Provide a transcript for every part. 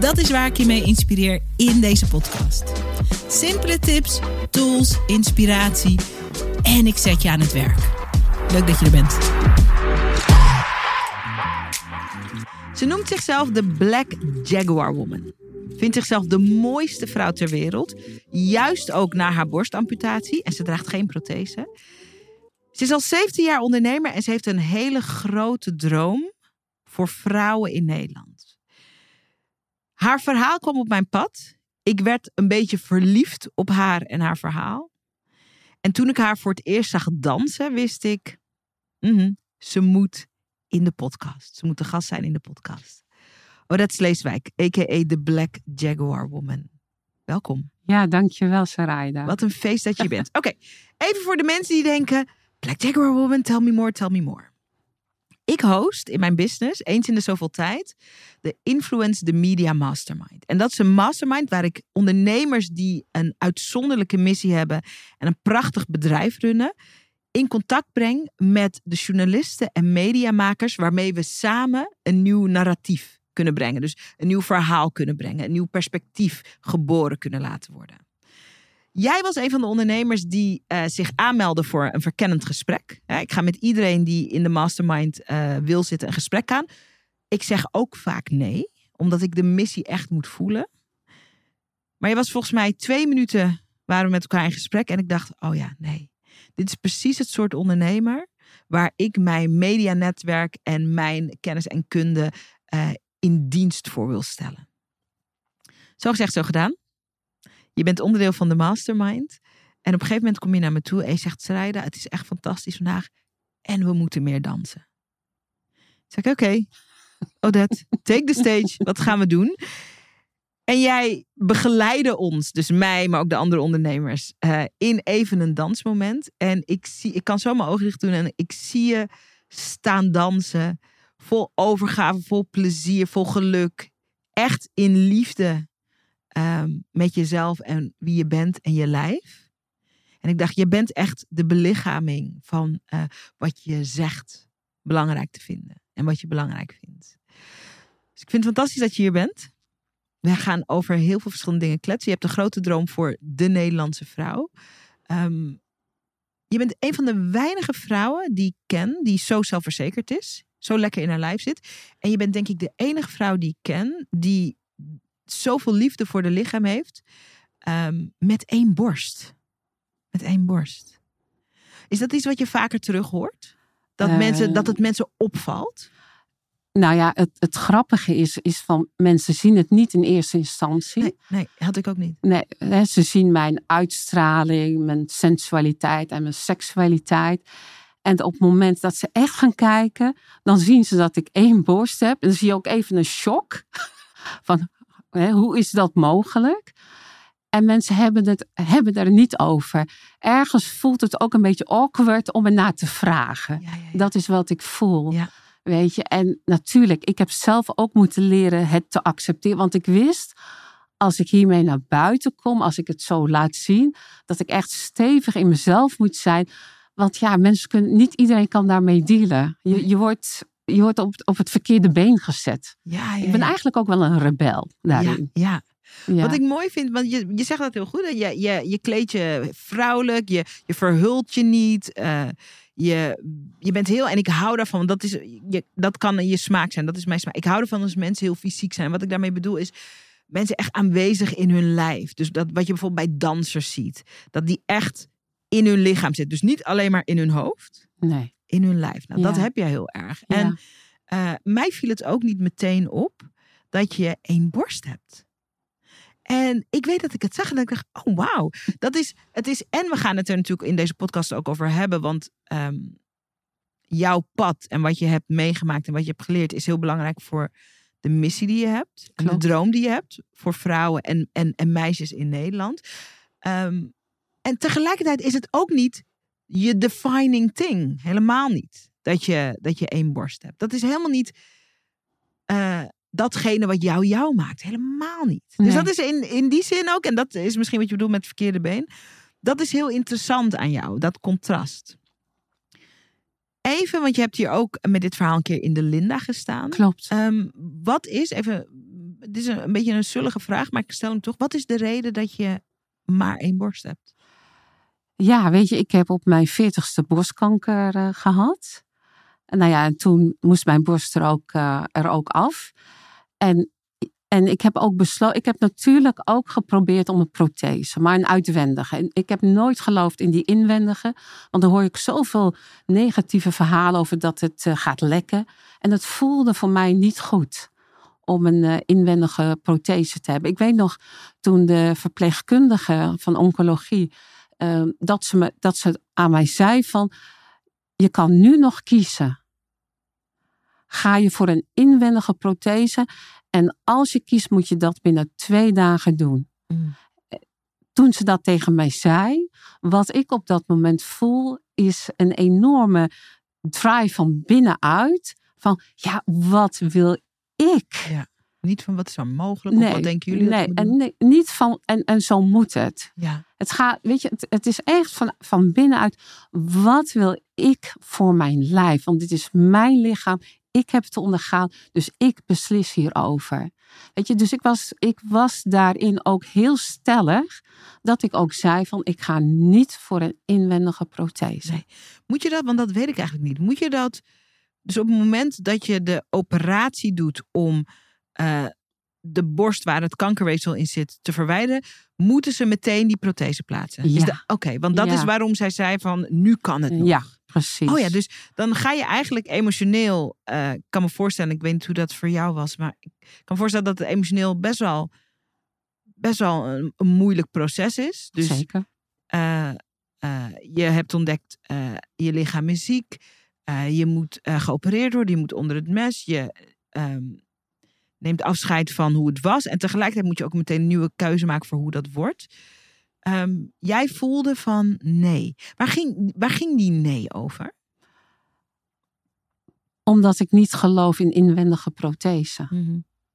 Dat is waar ik je mee inspireer in deze podcast. Simpele tips, tools, inspiratie en ik zet je aan het werk. Leuk dat je er bent. Ze noemt zichzelf de Black Jaguar Woman. Vindt zichzelf de mooiste vrouw ter wereld. Juist ook na haar borstamputatie. En ze draagt geen prothese. Ze is al 17 jaar ondernemer en ze heeft een hele grote droom voor vrouwen in Nederland. Haar verhaal kwam op mijn pad. Ik werd een beetje verliefd op haar en haar verhaal. En toen ik haar voor het eerst zag dansen, wist ik, mhm, ze moet in de podcast. Ze moet de gast zijn in de podcast. Odette Sleeswijk, a.k.a. de Black Jaguar Woman. Welkom. Ja, dankjewel Sarayda. Wat een feest dat je bent. Oké, even voor de mensen die denken, Black Jaguar Woman, tell me more, tell me more. Ik host in mijn business, eens in de zoveel tijd, de Influence the Media Mastermind. En dat is een mastermind waar ik ondernemers die een uitzonderlijke missie hebben en een prachtig bedrijf runnen, in contact breng met de journalisten en mediamakers waarmee we samen een nieuw narratief kunnen brengen. Dus een nieuw verhaal kunnen brengen, een nieuw perspectief geboren kunnen laten worden. Jij was een van de ondernemers die uh, zich aanmeldde voor een verkennend gesprek. Ik ga met iedereen die in de mastermind uh, wil zitten een gesprek aan. Ik zeg ook vaak nee, omdat ik de missie echt moet voelen. Maar je was volgens mij twee minuten waren we met elkaar in gesprek en ik dacht, oh ja, nee. Dit is precies het soort ondernemer waar ik mijn medianetwerk en mijn kennis en kunde uh, in dienst voor wil stellen. Zo gezegd, zo gedaan. Je bent onderdeel van de mastermind. En op een gegeven moment kom je naar me toe en je zegt, Sarayda, het is echt fantastisch vandaag. En we moeten meer dansen. zeg ik, oké, Odette, take the stage. Wat gaan we doen? En jij begeleidde ons, dus mij, maar ook de andere ondernemers, uh, in even een dansmoment. En ik, zie, ik kan zo mijn ogen dicht doen en ik zie je staan dansen. Vol overgave, vol plezier, vol geluk. Echt in liefde um, met jezelf en wie je bent en je lijf. En ik dacht, je bent echt de belichaming van uh, wat je zegt belangrijk te vinden. En wat je belangrijk vindt. Dus ik vind het fantastisch dat je hier bent. We gaan over heel veel verschillende dingen kletsen. Je hebt een grote droom voor de Nederlandse vrouw. Um, je bent een van de weinige vrouwen die ik ken die zo zelfverzekerd is. Zo lekker in haar lijf zit. En je bent denk ik de enige vrouw die ik ken die zoveel liefde voor de lichaam heeft. Um, met één borst. Met één borst. Is dat iets wat je vaker terug hoort? Dat, uh, mensen, dat het mensen opvalt? Nou ja, het, het grappige is, is van mensen zien het niet in eerste instantie. Nee, nee had ik ook niet. Nee, hè, ze zien mijn uitstraling, mijn sensualiteit en mijn seksualiteit. En op het moment dat ze echt gaan kijken, dan zien ze dat ik één borst heb. En dan zie je ook even een shock. Van hè, hoe is dat mogelijk? En mensen hebben het hebben er niet over. Ergens voelt het ook een beetje awkward om er naar te vragen. Ja, ja, ja. Dat is wat ik voel. Weet je, en natuurlijk, ik heb zelf ook moeten leren het te accepteren. Want ik wist, als ik hiermee naar buiten kom, als ik het zo laat zien, dat ik echt stevig in mezelf moet zijn. Want ja, mensen kunnen, niet iedereen kan daarmee dealen. Je, je wordt, je wordt op, op het verkeerde been gezet. Ja, ja, ik ben eigenlijk ook wel een rebel daarin. Ja, ja. Wat ik mooi vind, want je, je zegt dat heel goed. Je, je, je kleed je vrouwelijk, je, je verhult je niet. Uh, je, je bent heel, en ik hou daarvan, want dat, is, je, dat kan je smaak zijn. Dat is mijn smaak. Ik hou ervan als mensen heel fysiek zijn. Wat ik daarmee bedoel is, mensen echt aanwezig in hun lijf. Dus dat wat je bijvoorbeeld bij dansers ziet, dat die echt in hun lichaam zit. Dus niet alleen maar in hun hoofd, nee. In hun lijf. Nou, ja. dat heb jij heel erg. Ja. En uh, mij viel het ook niet meteen op dat je één borst hebt. En ik weet dat ik het zag en dat ik dacht, oh wauw. Dat is, het is, en we gaan het er natuurlijk in deze podcast ook over hebben. Want um, jouw pad en wat je hebt meegemaakt en wat je hebt geleerd is heel belangrijk voor de missie die je hebt. En de droom die je hebt voor vrouwen en, en, en meisjes in Nederland. Um, En tegelijkertijd is het ook niet je defining thing. Helemaal niet. Dat je, dat je één borst hebt. Dat is helemaal niet eh, datgene wat jou jou maakt. Helemaal niet. Dus dat is in, in die zin ook, en dat is misschien wat je bedoelt met het verkeerde been. Dat is heel interessant aan jou, dat contrast. Even, want je hebt hier ook met dit verhaal een keer in de Linda gestaan. Klopt. Ehm, wat is, even, dit is een, een beetje een zullige vraag, maar ik stel hem toch. Wat is de reden dat je maar één borst hebt? Ja, weet je, ik heb op mijn veertigste borstkanker eh, gehad. Nou ja, en toen moest mijn borst er ook, eh, er ook af. En, en ik heb ook besloten, ik heb natuurlijk ook geprobeerd om een prothese, maar een uitwendige. En ik heb nooit geloofd in die inwendige, want dan hoor ik zoveel negatieve verhalen over dat het eh, gaat lekken. En het voelde voor mij niet goed om een inwendige prothese te hebben. Ik weet nog toen de verpleegkundige van oncologie eh, dat, ze me, dat ze aan mij zei van je kan nu nog kiezen. Ga je voor een inwendige prothese en als je kiest moet je dat binnen twee dagen doen. Mm. Toen ze dat tegen mij zei, wat ik op dat moment voel is een enorme drive van binnenuit. Van ja, wat wil ik? Niet van wat is er mogelijk of wat denken jullie? nee, en nee, niet van en, en zo moet het. ja. Het gaat, weet je, het, het is echt van, van binnenuit. Wat wil ik voor mijn lijf? Want dit is mijn lichaam. Ik heb het ondergaan, dus ik beslis hierover. Weet je, dus ik was, ik was daarin ook heel stellig. Dat ik ook zei van, ik ga niet voor een inwendige prothese. Nee. Moet je dat, want dat weet ik eigenlijk niet. Moet je dat, dus op het moment dat je de operatie doet om eh, de borst waar het kankerweefsel in zit te verwijderen, moeten ze meteen die prothese plaatsen? Ja. Oké, want dat Ja. is waarom zij zei van, nu kan het nog. Ja, precies. Oh ja, dus dan ga je eigenlijk emotioneel, eh, ik kan me voorstellen, ik weet niet hoe dat voor jou was, maar ik kan me voorstellen dat het emotioneel best wel, best wel een, een moeilijk proces is. Dus Zeker. eh, je hebt ontdekt, je lichaam is ziek, je moet geopereerd worden, je moet onder het mes, je ehm, neemt afscheid van hoe het was en tegelijkertijd moet je ook meteen een nieuwe keuze maken voor hoe dat wordt. Ehm, jij voelde van nee. Waar ging, waar ging die nee over? Omdat ik niet geloof in inwendige prothese.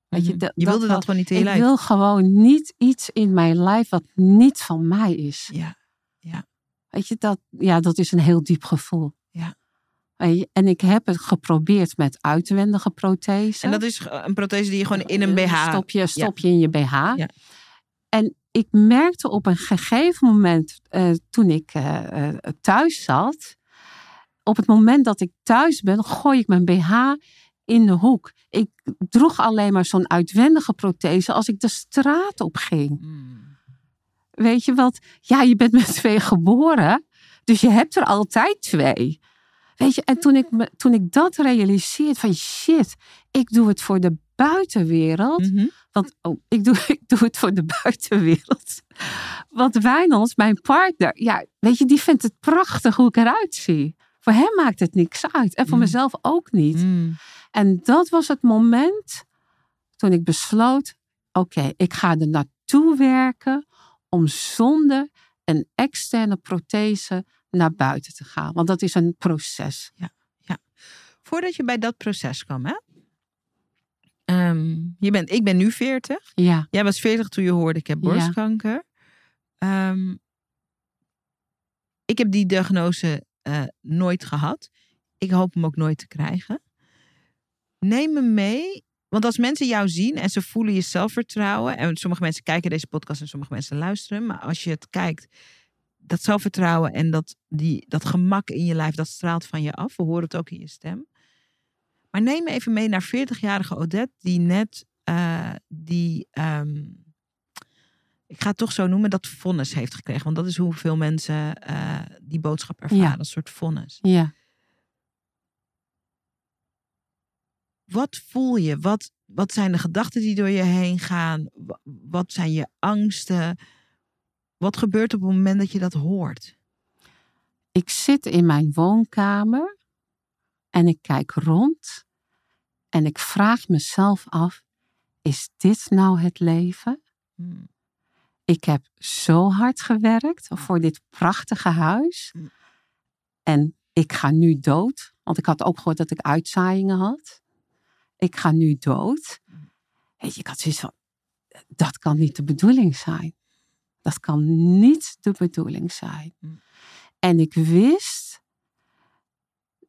Weet je, Mhm. dat- je wilde dat gewoon niet in je Ik lijf. wil gewoon niet iets in mijn lijf wat niet van mij is. Ja, Weet je, dat, ja, dat is een heel diep gevoel. En ik heb het geprobeerd met uitwendige prothese. en dat is ge- een prothese die je gewoon in een BH... Stop je, stop je in je BH. Ja. En ik merkte op een gegeven moment, eh, toen ik eh, eh, thuis zat, op het moment dat ik thuis ben, gooi ik mijn BH in de hoek. Ik droeg alleen maar zo'n uitwendige prothese als ik de straat op ging. Mm. Weet je wat? Ja, je bent met twee geboren. Dus je hebt er altijd twee. Weet je, en toen ik, me, toen ik dat realiseerde van shit, ik doe het voor de buitenwereld. Mhm. Want oh, ik, doe, ik doe het voor de buitenwereld. Want Wijnands, mijn partner, ja, weet je, die vindt het prachtig hoe ik eruit zie. Voor hem maakt het niks uit. En voor Mm. mezelf ook niet. Mm. En dat was het moment toen ik besloot: oké, ik ga er naartoe werken om zonder een externe prothese naar buiten te gaan. Want dat is een proces. Voordat je bij dat proces kwam, hè? Ehm, je bent, ik ben nu 40. Ja, Jij was 40 toen je hoorde ik heb Ja. borstkanker. Ehm, ik heb die diagnose eh, nooit gehad. Ik hoop hem ook nooit te krijgen. Neem me mee. Want als mensen jou zien en ze voelen je zelfvertrouwen. En sommige mensen kijken deze podcast en sommige mensen luisteren. Maar als je het kijkt, dat zelfvertrouwen en dat, die, dat gemak in je lijf, dat straalt van je af. We horen het ook in je stem. Maar neem me even mee naar 40-jarige Odette, die net eh, die, ehm, ik ga het toch zo noemen, dat vonnis heeft gekregen. Want dat is hoeveel mensen eh, die boodschap ervaren, Ja. een soort vonnis. ja. Wat voel je? Wat, wat zijn de gedachten die door je heen gaan? Wa- Wat zijn je angsten? Wat gebeurt op het moment dat je dat hoort? Ik zit in mijn woonkamer en ik kijk rond en ik vraag mezelf af: is dit nou het leven? Hmm. Ik heb zo hard gewerkt voor dit prachtige huis. Mm. En ik ga nu dood. Want ik had ook gehoord dat ik uitzaaiingen had. Ik ga nu dood. Weet je, ik had zoiets van, dat kan niet de bedoeling zijn. Dat kan niet de bedoeling zijn. Mm. En ik wist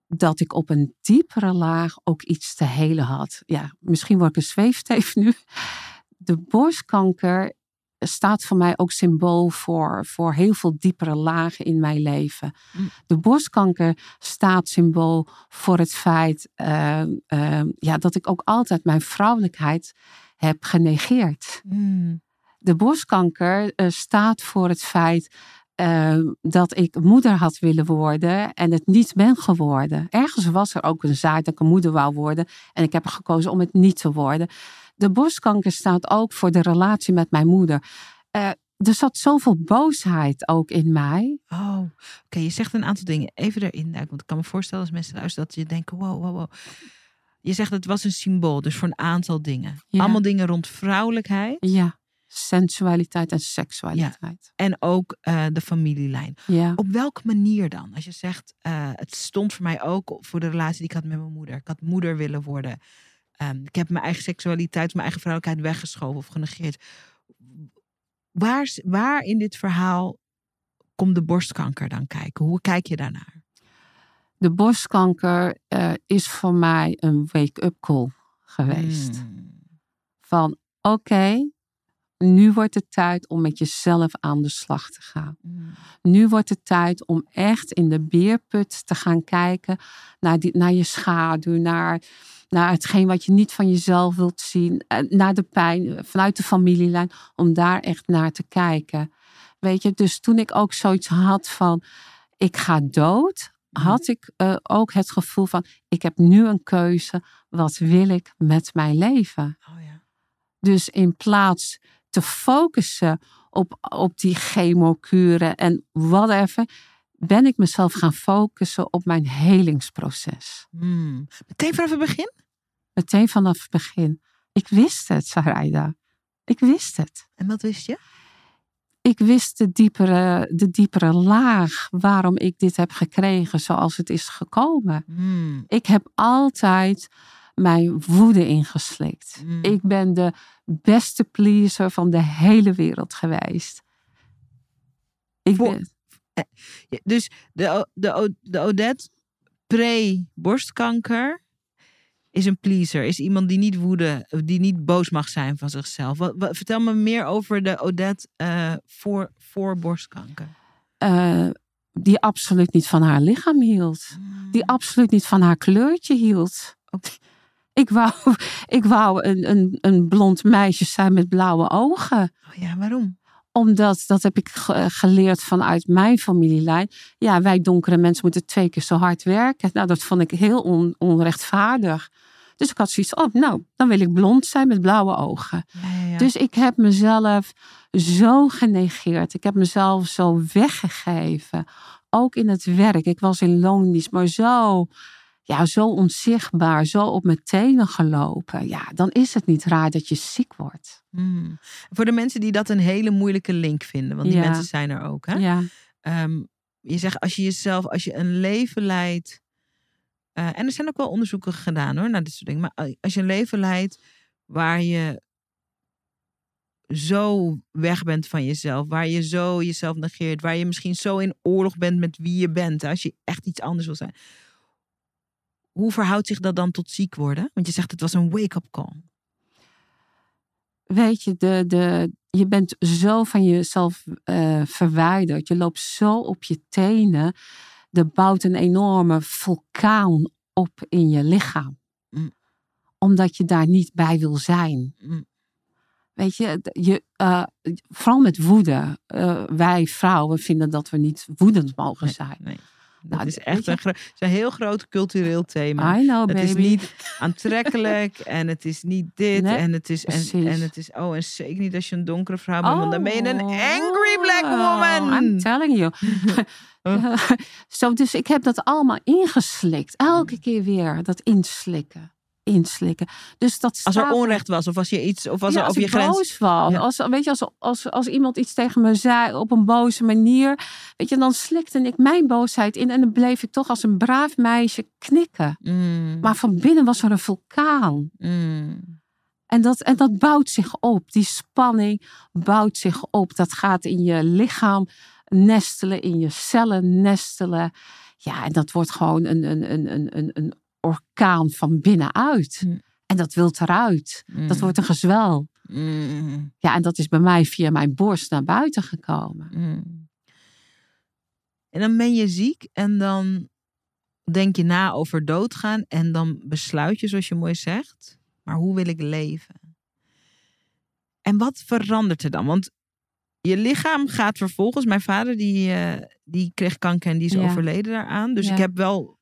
dat ik op een diepere laag ook iets te helen had. Ja, misschien word ik een zweefteef nu. De borstkanker staat voor mij ook symbool voor, voor heel veel diepere lagen in mijn leven. Mm. De borstkanker staat symbool voor het feit uh, uh, ja, dat ik ook altijd mijn vrouwelijkheid heb genegeerd. Mm. De borstkanker uh, staat voor het feit uh, dat ik moeder had willen worden en het niet ben geworden. Ergens was er ook een zaad dat ik een moeder wou worden en ik heb er gekozen om het niet te worden. De borstkanker staat ook voor de relatie met mijn moeder. Uh, er zat zoveel boosheid ook in mij. Oh, oké. Okay. Je zegt een aantal dingen. Even erin. Want ik kan me voorstellen als mensen luisteren dat je denken: wow, wow, wow. Je zegt het was een symbool, dus voor een aantal dingen. Ja. Allemaal dingen rond vrouwelijkheid. Ja, sensualiteit en seksualiteit. En ook uh, de familielijn. Ja. Op welke manier dan? Als je zegt, uh, het stond voor mij ook voor de relatie die ik had met mijn moeder. Ik had moeder willen worden. Um, ik heb mijn eigen seksualiteit, mijn eigen vrouwelijkheid weggeschoven of genegeerd. Waar, waar in dit verhaal komt de borstkanker dan kijken? Hoe kijk je daarnaar? De borstkanker uh, is voor mij een wake-up call geweest. Hmm. Van oké, okay, nu wordt het tijd om met jezelf aan de slag te gaan. Hmm. Nu wordt het tijd om echt in de beerput te gaan kijken naar, die, naar je schaduw, naar, naar hetgeen wat je niet van jezelf wilt zien, naar de pijn vanuit de familielijn, om daar echt naar te kijken. Weet je, dus toen ik ook zoiets had van, ik ga dood, had ik uh, ook het gevoel van, ik heb nu een keuze, wat wil ik met mijn leven? Oh ja. Dus in plaats te focussen op, op die chemokuren en whatever, ben ik mezelf gaan focussen op mijn helingsproces. Hmm. Meteen vanaf het begin? Meteen vanaf het begin. Ik wist het, Sarayda. Ik wist het. En wat wist je? Ik wist de diepere, de diepere laag waarom ik dit heb gekregen zoals het is gekomen. Hmm. Ik heb altijd mijn woede ingeslikt. Mm. Ik ben de beste pleaser van de hele wereld geweest. Ik ben, Ja, Dus de, de, de Odette pre-borstkanker is een pleaser. Is iemand die niet woede, die niet boos mag zijn van zichzelf. Wat, wat- vertel me meer over de Odette eh, voor, voor borstkanker. eh, die absoluut niet van haar lichaam hield. Die absoluut niet van haar kleurtje hield. Ik wou, ik wou een, een, een blond meisje zijn met blauwe ogen. Oh ja, waarom? Omdat, dat heb ik ge- geleerd vanuit mijn familielijn. Ja, wij donkere mensen moeten twee keer zo hard werken. Nou, dat vond ik heel on- onrechtvaardig. Dus ik had zoiets, oh, nou, dan wil ik blond zijn met blauwe ogen. Ja, ja, ja. Dus ik heb mezelf zo genegeerd. Ik heb mezelf zo weggegeven. Ook in het werk. Ik was in loondienst, maar zo, ja, zo onzichtbaar, zo op mijn tenen gelopen. Ja, dan is het niet raar dat je ziek wordt. Hmm. Voor de mensen die dat een hele moeilijke link vinden. Want die Ja. mensen zijn er ook. Hè? Ja, Ehm, je zegt als je jezelf, als je een leven leidt. eh, en er zijn ook wel onderzoeken gedaan hoor, naar dit soort dingen. Maar als je een leven leidt waar je zo weg bent van jezelf, waar je zo jezelf negeert, waar je misschien zo in oorlog bent met wie je bent, hè, als je echt iets anders wil zijn. Hoe verhoudt zich dat dan tot ziek worden? Want je zegt het was een wake-up call. weet je, de, de, je bent zo van jezelf eh, verwijderd. Je loopt zo op je tenen. Er bouwt een enorme vulkaan op in je lichaam. Mm. Omdat je daar niet bij wil zijn. Mm. Weet je, je eh, vooral met woede. Eh, wij vrouwen vinden dat we niet woedend mogen zijn. Nee. Nou, is weet echt een, is een heel groot cultureel thema. I know, Het is niet aantrekkelijk en het is niet dit Nee, en het is en, en het is oh en zeker niet als je een donkere vrouw bent, want dan ben je een Oh, angry black woman. I'm telling you. Zo, dus ik heb dat allemaal ingeslikt. Elke keer weer dat inslikken. Inslikken. Dus dat Als er onrecht was of als je iets of ja, er als je ik grens. boos was. Ja. Als, weet je, als, als, als iemand iets tegen me zei op een boze manier. Weet je, dan slikte ik mijn boosheid in. En dan bleef ik toch als een braaf meisje knikken. Mm, Maar van binnen was er een vulkaan. mm, En dat, en dat bouwt zich op. Die spanning bouwt zich op. Dat gaat in je lichaam nestelen, in je cellen nestelen. Ja, en dat wordt gewoon een, een, een, een, een, een orkaan van binnenuit. Mm. En dat wil eruit. Dat mm, wordt een gezwel. mm, Ja, en dat is bij mij via mijn borst naar buiten gekomen. En dan ben je ziek en dan denk je na over doodgaan en dan besluit je, zoals je mooi zegt, maar hoe wil ik leven? En wat verandert er dan? Want je lichaam gaat vervolgens, mijn vader die, eh, die kreeg kanker en die is Ja. overleden daaraan. Dus Ja. ik heb wel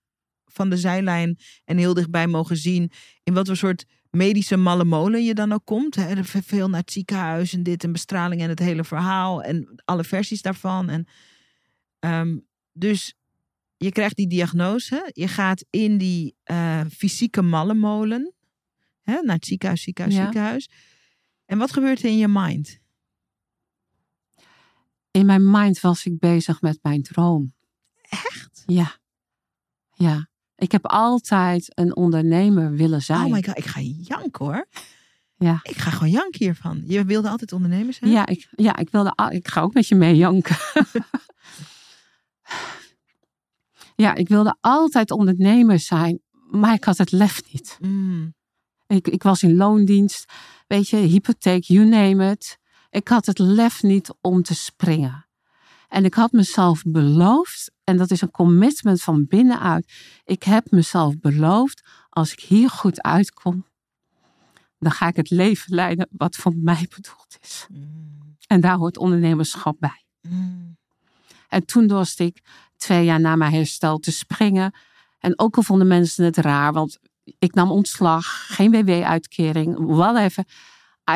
van de zijlijn en heel dichtbij mogen zien in wat voor soort medische malle molen je dan ook komt. Hè? Er ve- Veel naar het ziekenhuis en dit en bestraling en het hele verhaal en alle versies daarvan. En, ehm, dus je krijgt die diagnose. Je gaat in die eh, fysieke malle molen. Hè? Naar het ziekenhuis, ziekenhuis, Ja. ziekenhuis. En wat gebeurt er in je mind? In mijn mind was ik bezig met mijn droom. Echt? Ja. Ja. Ik heb altijd een ondernemer willen zijn. Oh my god, ik ga janken hoor. Ja. Ik ga gewoon janken hiervan. Je wilde altijd ondernemer zijn? Ja, ik, ja, ik wilde. al- Ik ga ook met je mee janken. ja, ik wilde altijd ondernemer zijn, maar ik had het lef niet. Mm, Ik, ik was in loondienst, weet je, hypotheek, you name it. Ik had het lef niet om te springen. En ik had mezelf beloofd, en dat is een commitment van binnenuit. Ik heb mezelf beloofd, als ik hier goed uitkom, dan ga ik het leven leiden wat voor mij bedoeld is. mm, En daar hoort ondernemerschap bij. mm. En toen dorst ik twee jaar na mijn herstel te springen. En ook al vonden mensen het raar, want ik nam ontslag, geen WW-uitkering, whatever.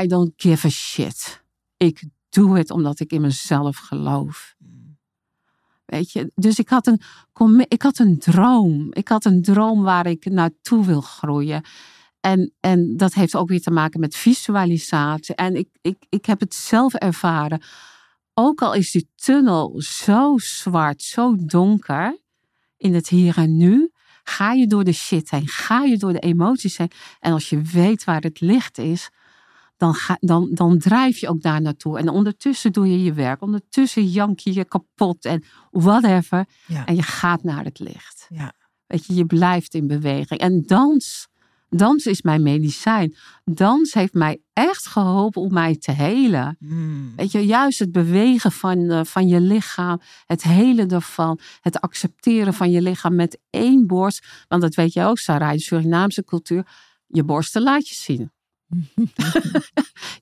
I don't give a shit. Ik doe het omdat ik in mezelf geloof. Weet je, dus ik had, een, ik had een droom. Ik had een droom waar ik naartoe wil groeien. En, en dat heeft ook weer te maken met visualisatie. En ik, ik, ik heb het zelf ervaren. Ook al is die tunnel zo zwart, zo donker in het hier en nu, ga je door de shit heen, ga je door de emoties heen. En als je weet waar het licht is, dan, ga, dan, dan drijf je ook daar naartoe. En ondertussen doe je je werk, ondertussen jank je je kapot en whatever. Ja. En je gaat naar het licht. Ja. Weet je, je blijft in beweging. En dans, dans is mijn medicijn. Dans heeft mij echt geholpen om mij te helen. Mm. Weet je, juist het bewegen van, eh, van je lichaam, het helen ervan, het accepteren van je lichaam met één borst. Want dat weet je ook, Sarah, in de Surinaamse cultuur, je borsten laat je zien.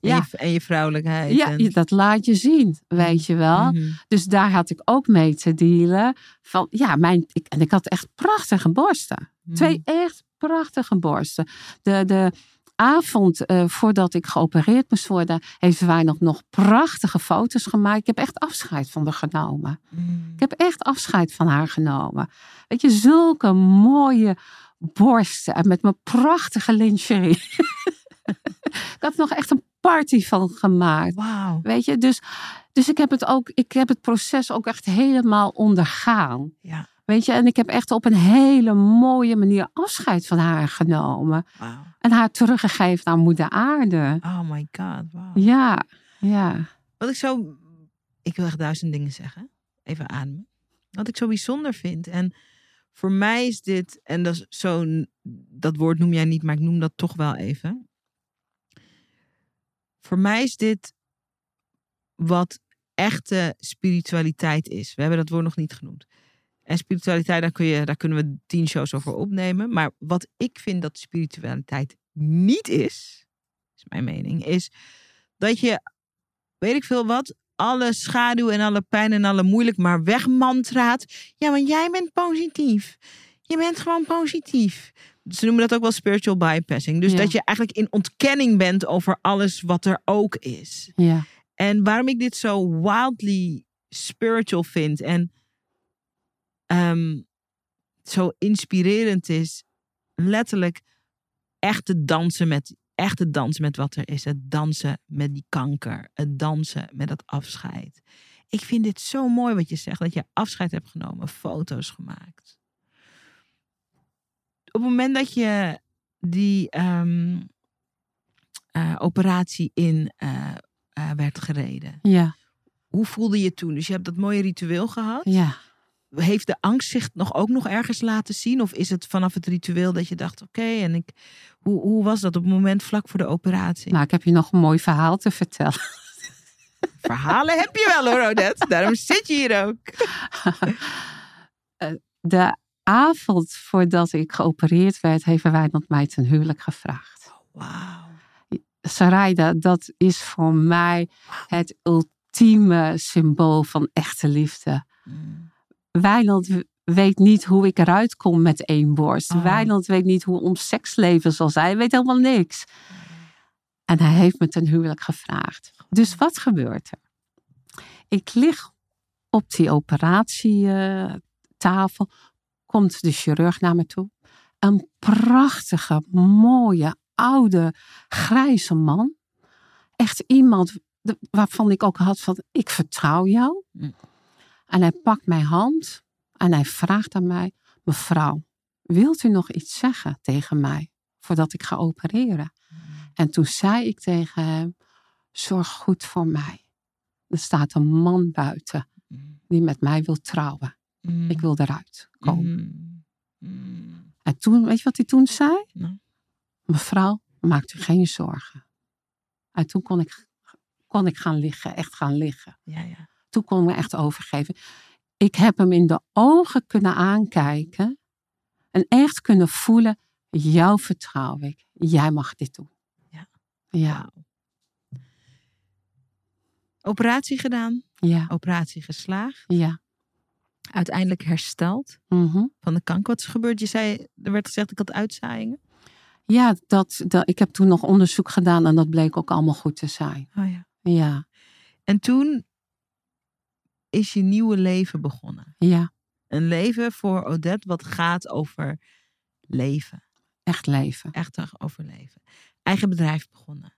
En, Ja. je, en je vrouwelijkheid. Ja, en- dat laat je zien, weet je wel. Mhm. Dus daar had ik ook mee te dealen. Van, ja, mijn, ik, en ik had echt prachtige borsten. Mhm. Twee echt prachtige borsten. De, de avond eh, voordat ik geopereerd moest worden, heeft wij nog, nog prachtige foto's gemaakt. Ik heb echt afscheid van haar genomen. Mm. Ik heb echt afscheid van haar genomen. Weet je, zulke mooie borsten en met mijn prachtige lingerie. ik had nog echt een party van gemaakt. Wauw. Weet je, dus, dus ik heb het ook, ik heb het proces ook echt helemaal ondergaan. Ja. Weet je, en ik heb echt op een hele mooie manier afscheid van haar genomen. En haar teruggegeven aan moeder aarde. Oh my god. Ja, ja. Wat ik zo. Ik wil echt duizend dingen zeggen. Even ademen. Wat ik zo bijzonder vind. En voor mij is dit. En dat is zo. Dat woord noem jij niet, maar ik noem dat toch wel even. Voor mij is dit. Wat echte spiritualiteit is. We hebben dat woord nog niet genoemd. En spiritualiteit, daar, kun je, daar kunnen we tien shows over opnemen. Maar wat ik vind dat spiritualiteit niet is, is mijn mening, is dat je, weet ik veel wat, alle schaduw en alle pijn en alle moeilijk maar wegmantraat. Ja, want jij bent positief. Je bent gewoon positief. Ze noemen dat ook wel spiritual bypassing. Dus Ja. dat je eigenlijk in ontkenning bent over alles wat er ook is. ja. En waarom ik dit zo wildly spiritual vind en ehm, zo inspirerend is, letterlijk, echt het dansen met, echt het dansen met wat er is. Het dansen met die kanker. Het dansen met dat afscheid. Ik vind dit zo mooi wat je zegt. Dat je afscheid hebt genomen. Foto's gemaakt. Op het moment dat je die ehm, eh, operatie in eh, eh, werd gereden. Ja, Hoe voelde je toen? Dus je hebt dat mooie ritueel gehad. ja. Heeft de angst zich nog ook nog ergens laten zien? Of is het vanaf het ritueel dat je dacht, oké, en ik, hoe, hoe was dat op het moment vlak voor de operatie? Nou, ik heb je nog een mooi verhaal te vertellen. Verhalen heb je wel hoor, Odette. Daarom zit je hier ook. De avond voordat ik geopereerd werd, heeft Wijnand mij ten huwelijk gevraagd. Wauw. Sarayda, dat is voor mij het ultieme symbool van echte liefde. Mm. Wijnand weet niet hoe ik eruit kom met één borst. Oh. Wijnand weet niet hoe ons seksleven zal zijn. Hij weet helemaal niks. En hij heeft me ten huwelijk gevraagd. Dus wat gebeurt er? Ik lig op die operatietafel. Komt de chirurg naar me toe. Een prachtige, mooie, oude, grijze man. Echt iemand waarvan ik ook had van, ik vertrouw jou. Mm. En hij pakt mijn hand en hij vraagt aan mij, mevrouw, wilt u nog iets zeggen tegen mij voordat ik ga opereren? En toen zei ik tegen hem, zorg goed voor mij. Er staat een man buiten Mm. die met mij wil trouwen. Mm. Ik wil eruit komen. Mm. Mm. En toen, weet je wat hij toen zei? Nou. Mevrouw, maakt u geen zorgen. En toen kon ik, kon ik gaan liggen, echt gaan liggen. Ja, ja. Toen kon ik me echt overgeven. Ik heb hem in de ogen kunnen aankijken en echt kunnen voelen, jou vertrouw ik. Jij mag dit doen. Ja. Ja. Operatie gedaan, ja, operatie geslaagd, ja. Uiteindelijk hersteld Mhm. van de kanker. Wat is gebeurd? Je zei, er werd gezegd ik had uitzaaiingen. Ja, dat, dat, ik heb toen nog onderzoek gedaan en dat bleek ook allemaal goed te zijn. Oh ja. Ja, En toen is je nieuwe leven begonnen. ja, Een leven voor Odette wat gaat over leven. echt leven. Echt over leven. Eigen bedrijf begonnen.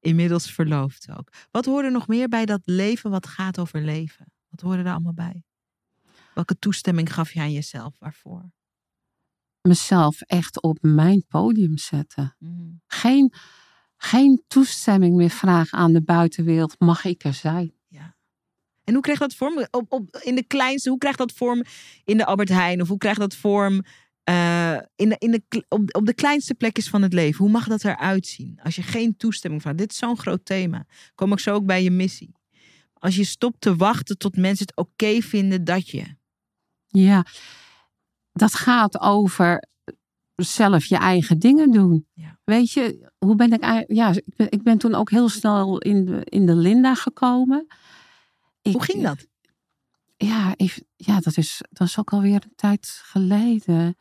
Inmiddels verloofd ook. Wat hoorde nog meer bij dat leven wat gaat over leven? Wat hoorde er allemaal bij? Welke toestemming gaf je aan jezelf? Waarvoor? Mezelf echt op mijn podium zetten. Mm. Geen, geen toestemming meer vragen aan de buitenwereld. Mag ik er zijn? En hoe krijgt dat vorm op, op, in de kleinste? Hoe krijgt dat vorm in de Albert Heijn? Of hoe krijgt dat vorm eh, in de, in de, op de kleinste plekjes van het leven? Hoe mag dat eruit zien? Als je geen toestemming vraagt. Dit is zo'n groot thema. Kom ik zo ook bij je missie. Als je stopt te wachten tot mensen het oké vinden dat je. Ja, dat gaat over zelf je eigen dingen doen. Ja. Weet je, hoe ben ik eigenlijk... Ja, ik ben, ik ben toen ook heel snel in de, in de Linda gekomen. Ik- Hoe ging dat? Ja, ja dat, is, dat is ook alweer een tijd geleden.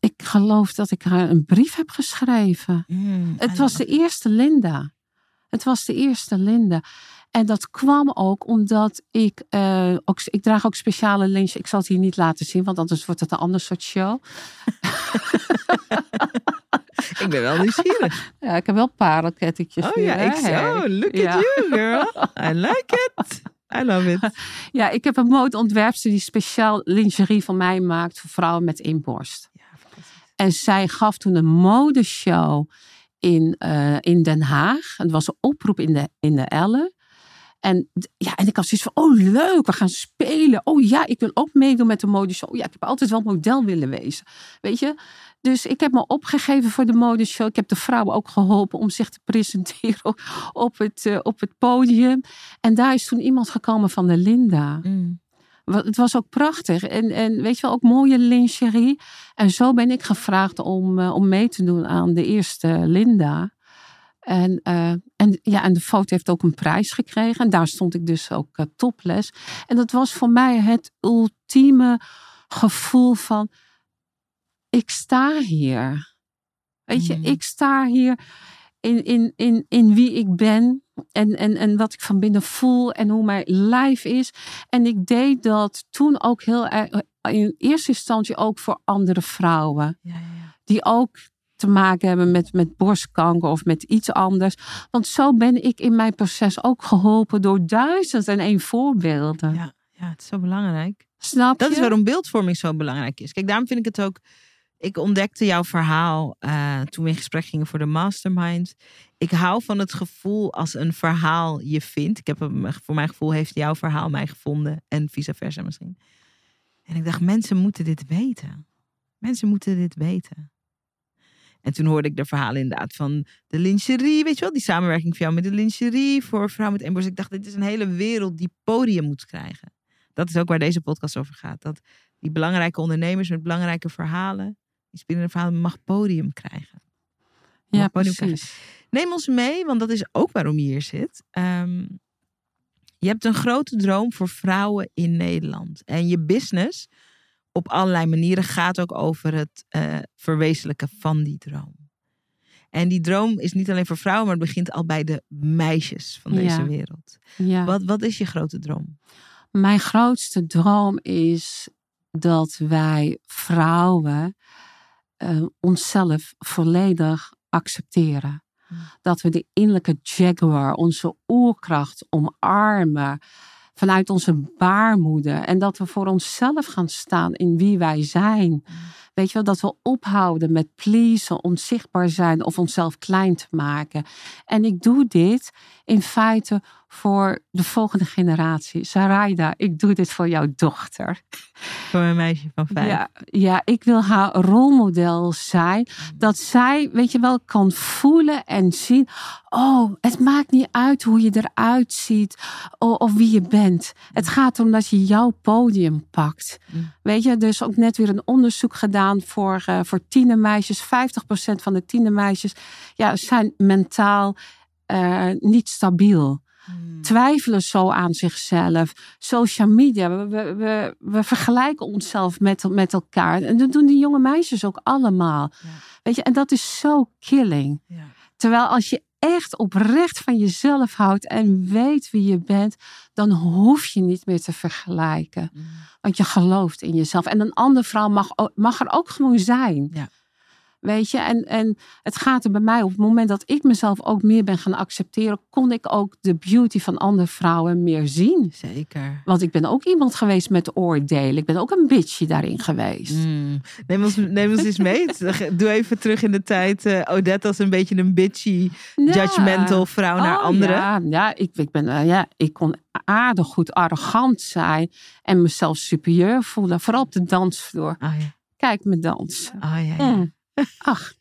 Ik geloof dat ik haar een brief heb geschreven. Mm, Het was de eerste Linda. Het was de eerste Linda. En dat kwam ook omdat ik, eh, ook, ik draag ook speciale lintjes. Ik zal het hier niet laten zien, want anders wordt het een ander soort show. Ik ben wel nieuwsgierig. Ja, ik heb wel parelkettingjes. Oh nu, ja, hè, ik zo. Look Ja. at you, girl. I like it. I love it. Ja, ik heb een modeontwerpster die speciaal lingerie van mij maakt voor vrouwen met inborst. Ja. En zij gaf toen een modeshow in, eh, in Den Haag. Het was een oproep in de, in de Elle. En, ja, en ik had zoiets van, oh leuk, we gaan spelen. Oh ja, ik wil ook meedoen met de modeshow. Oh, ja, ik heb altijd wel model willen wezen. Weet je? Dus ik heb me opgegeven voor de modeshow. Ik heb de vrouwen ook geholpen om zich te presenteren op, het, eh, op het podium. En daar is toen iemand gekomen van de Linda. Mm. Het was ook prachtig. En, en weet je wel, ook mooie lingerie. En zo ben ik gevraagd om, eh, om mee te doen aan de eerste Linda. En, eh, en, ja, en de foto heeft ook een prijs gekregen. En daar stond ik dus ook eh, topless. En dat was voor mij het ultieme gevoel van... Ik sta hier. Weet je, Mm. ik sta hier in, in, in, in wie ik ben. En, en, en wat ik van binnen voel. En hoe mijn lijf is. En ik deed dat toen ook heel erg... In eerste instantie ook voor andere vrouwen. Ja, ja. die ook te maken hebben met, met borstkanker of met iets anders. Want zo ben ik in mijn proces ook geholpen door duizend en één voorbeelden. Ja, ja, het is zo belangrijk. Snap je? Dat is waarom beeldvorming zo belangrijk is. Kijk, daarom vind ik het ook. Ik ontdekte jouw verhaal uh, toen we in gesprek gingen voor de mastermind. Ik hou van het gevoel als een verhaal je vindt. Ik heb hem, voor mijn gevoel heeft jouw verhaal mij gevonden en vice versa misschien. En ik dacht, mensen moeten dit weten. Mensen moeten dit weten. En toen hoorde ik de verhalen inderdaad van de lingerie, weet je wel, die samenwerking van jou met de lingerie voor vrouwen met embryos. Ik dacht, dit is een hele wereld die podium moet krijgen. Dat is ook waar deze podcast over gaat. Dat die belangrijke ondernemers met belangrijke verhalen, die spelende verhalen, mag podium krijgen. Mag ja, podium precies. Krijgen. Neem ons mee, want dat is ook waarom je hier zit. Um, je hebt een grote droom voor vrouwen in Nederland. En je business op allerlei manieren gaat ook over het uh, verwezenlijken van die droom. En die droom is niet alleen voor vrouwen, maar het begint al bij de meisjes van deze wereld. Ja. Wat, wat is je grote droom? Mijn grootste droom is dat wij vrouwen uh, onszelf volledig accepteren. Hmm. Dat we de innerlijke jaguar, onze oerkracht omarmen vanuit onze baarmoeder. En dat we voor onszelf gaan staan in wie wij zijn. Hmm. Weet je wel, dat we ophouden met pleasen, onzichtbaar zijn of onszelf klein te maken. En ik doe dit in feite voor de volgende generatie. Saraida, ik doe dit voor jouw dochter. Voor een meisje van vijf. Ja, ja ik wil haar rolmodel zijn. Dat zij, weet je wel, kan voelen en zien. Oh, het maakt niet uit hoe je eruit ziet of, of wie je bent. Het gaat erom dat je jouw podium pakt. Mm. Weet je, dus ook net weer een onderzoek gedaan voor, uh, voor tienermeisjes. 50% van de tienermeisjes ja, zijn mentaal uh, niet stabiel. Hmm. Twijfelen zo aan zichzelf. Social media. We, we, we, vergelijken onszelf met, met elkaar. En dat doen die jonge meisjes ook allemaal. Weet je, en dat is zo killing. Ja. Terwijl als je echt oprecht van jezelf houdt en weet wie je bent, dan hoef je niet meer te vergelijken. Hmm. Want je gelooft in jezelf. En een andere vrouw mag, mag er ook gewoon zijn. Ja. Weet je, en, en het gaat er bij mij op het moment dat ik mezelf ook meer ben gaan accepteren, kon ik ook de beauty van andere vrouwen meer zien. Zeker. Want ik ben ook iemand geweest met oordelen. Ik ben ook een bitchje daarin geweest. Mm. Neem, ons, neem ons eens mee. Doe even terug in de tijd. Uh, Odette als een beetje een bitchy, judgmental vrouw naar oh, anderen. Ja, ja, ik, ik, ben, uh, ja, ik kon aardig goed arrogant zijn en mezelf superieur voelen. Vooral op de dansvloer. Oh, ja. Kijk me dansen. Oh, ja, ja. Mm. Ach,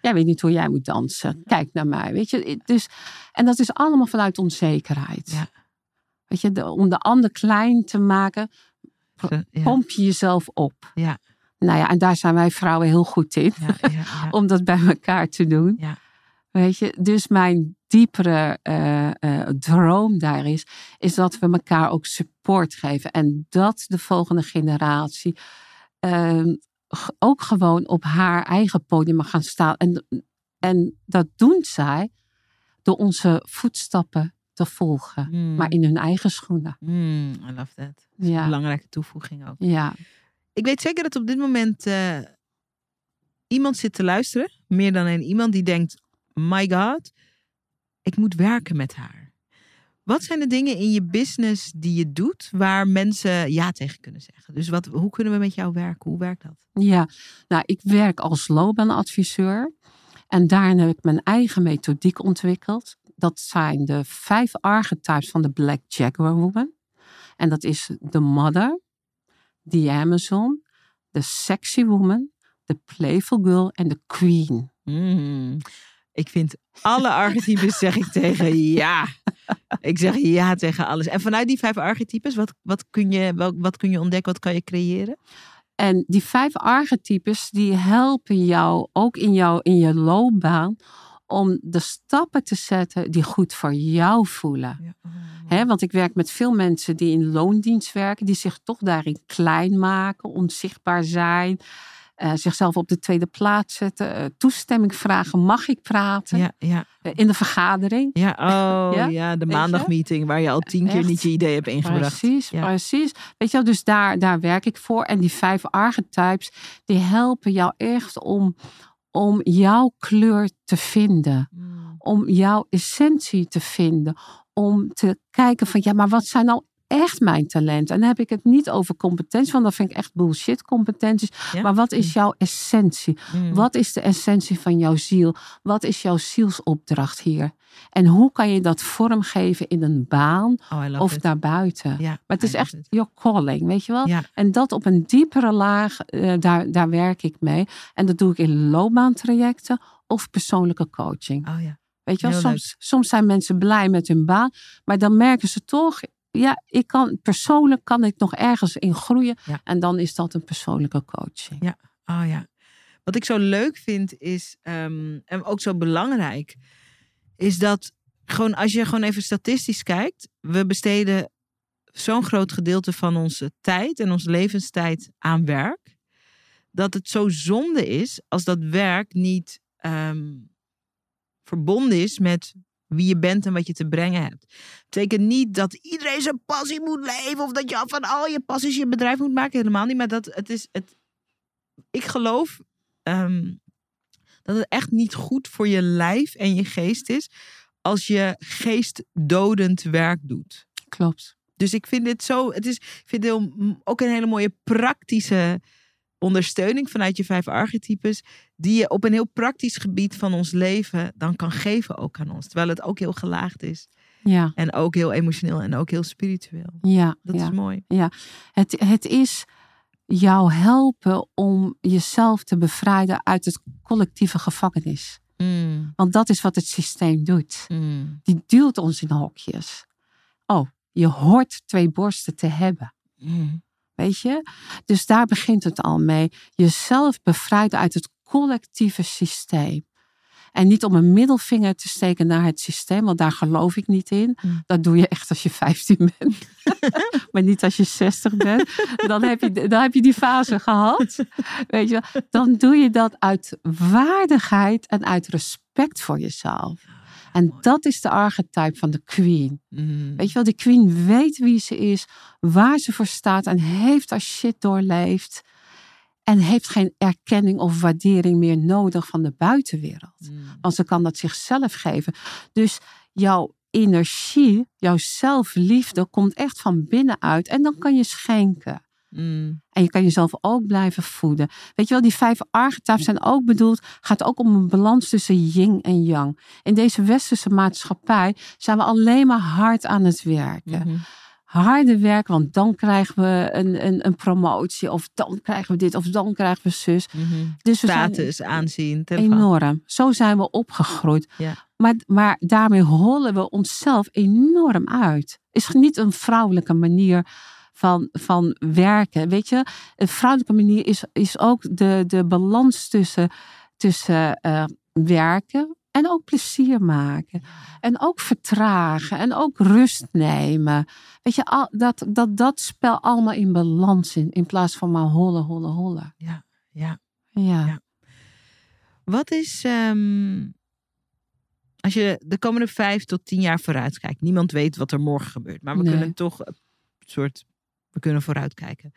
jij weet niet hoe jij moet dansen. Kijk naar mij. Weet je, dus, en dat is allemaal vanuit onzekerheid. Ja. Weet je, om de ander klein te maken, pomp je jezelf op. Ja. Nou ja, en daar zijn wij vrouwen heel goed in. Ja, om dat bij elkaar te doen. Ja. Weet je, dus mijn diepere uh, uh, droom daar is, is dat we elkaar ook support geven. En dat de volgende generatie uh, ook gewoon op haar eigen podium mag gaan staan. En, en dat doen zij door onze voetstappen te volgen, hmm. maar in hun eigen schoenen. Mm, I love that. Dat ja. een belangrijke toevoeging ook. Ja. Ik weet zeker dat op dit moment uh, iemand zit te luisteren, meer dan een iemand die denkt: My God, ik moet werken met haar. Wat zijn de dingen in je business die je doet waar mensen ja tegen kunnen zeggen? Dus wat, hoe kunnen we met jou werken? Hoe werkt dat? Ja, nou, ik werk als loopbaanadviseur. En daarin heb ik mijn eigen methodiek ontwikkeld. Dat zijn de vijf archetypes van de Black Jaguar Woman. En dat is de mother, the Amazon, de sexy woman, de playful girl en de queen. Mm. Ik vind alle archetypes zeg ik tegen ja. Ik zeg ja tegen alles. En vanuit die vijf archetypes, wat, wat, kun je, wat, wat kun je ontdekken? Wat kan je creëren? En die vijf archetypes die helpen jou ook in, jou, in je loopbaan om de stappen te zetten die goed voor jou voelen. Ja. want ik werk met veel mensen die in loondienst werken, die zich toch daarin klein maken, onzichtbaar zijn. Uh, zichzelf op de tweede plaats zetten, uh, toestemming vragen, mag ik praten? Ja, ja. Uh, in de vergadering. Ja, oh ja, ja de maandagmeeting waar je al tien keer niet je idee hebt ingebracht. Precies, ja. precies. Weet je wel, dus daar, daar werk ik voor. En die vijf archetypes, die helpen jou echt om, om jouw kleur te vinden. Mm. Om jouw essentie te vinden. Om te kijken van ja, maar wat zijn nou echt mijn talenten? En dan heb ik het niet over competenties, want dat vind ik echt bullshit competenties. Ja? Maar wat is jouw essentie? Mm. Wat is de essentie van jouw ziel? Wat is jouw zielsopdracht hier? En hoe kan je dat vormgeven in een baan Oh, of it. daarbuiten? Ja, Maar het is echt your calling, weet je wel? Ja. En dat op een diepere laag, eh, daar, daar werk ik mee. En dat doe ik in loopbaantrajecten of persoonlijke coaching. Oh ja. Weet je wel, soms, soms zijn mensen blij met hun baan, maar dan merken ze toch, ja, ik kan persoonlijk kan ik nog ergens in groeien. Ja. En dan is dat een persoonlijke coaching. Ja. Oh ja. Wat ik zo leuk vind is, ehm, en ook zo belangrijk, is dat gewoon als je gewoon even statistisch kijkt, we besteden zo'n groot gedeelte van onze tijd en onze levenstijd aan werk, dat het zo zonde is als dat werk niet ehm, verbonden is met wie je bent en wat je te brengen hebt. betekent niet dat iedereen zijn passie moet leven of dat je van al je passies je bedrijf moet maken. Helemaal niet. Maar dat het is het. Ik geloof ehm, dat het echt niet goed voor je lijf en je geest is als je geestdodend werk doet. Klopt. Dus ik vind dit zo. Het is, ik vind het heel, ook een hele mooie praktische ondersteuning vanuit je vijf archetypes. Die je op een heel praktisch gebied van ons leven dan kan geven ook aan ons. Terwijl het ook heel gelaagd is. Ja, En ook heel emotioneel en ook heel spiritueel. ja, Dat ja. is mooi. Het, het is jou helpen om jezelf te bevrijden uit het collectieve gevangenis. Want dat is wat het systeem doet. Die duwt ons in hokjes. Oh, je hoort twee borsten te hebben. Weet je? Dus daar begint het al mee. Jezelf bevrijden uit het collectieve systeem. En niet om een middelvinger te steken naar het systeem, want daar geloof ik niet in. Mm. Dat doe je echt als je 15 bent. maar niet als je 60 bent. Dan heb je, dan heb je die fase gehad. Weet je wel? Dan doe je dat uit waardigheid en uit respect voor jezelf. En dat is de archetype van de queen. Weet je wel, de queen weet wie ze is, waar ze voor staat en heeft haar shit doorleefd. En heeft geen erkenning of waardering meer nodig van de buitenwereld. Want ze kan dat zichzelf geven. Dus jouw energie, jouw zelfliefde komt echt van binnenuit. En dan kan je schenken. En je kan jezelf ook blijven voeden. Weet je wel, die vijf archetypes zijn ook bedoeld, gaat ook om een balans tussen yin en yang. In deze westerse maatschappij zijn we alleen maar hard aan het werken. Harde werken, want dan krijgen we een, een, een promotie, of dan krijgen we dit, of dan krijgen we zus. Dus we zijn Status, aanzien. telefoon. enorm. Zo zijn we opgegroeid. Ja. Maar, maar daarmee hollen we onszelf enorm uit. Is niet een vrouwelijke manier van, van werken. Weet je, een vrouwelijke manier is, is ook de, de balans tussen, tussen eh, werken en ook plezier maken. En ook vertragen en ook rust nemen. Weet je, al, dat, dat dat spel allemaal in balans in, in plaats van maar hollen, hollen, hollen. Ja, ja. Ja. Ja. Wat is, ehm, als je de komende vijf tot tien jaar vooruit kijkt. Niemand weet wat er morgen gebeurt. Maar we Nee. kunnen toch een soort, we kunnen vooruitkijken.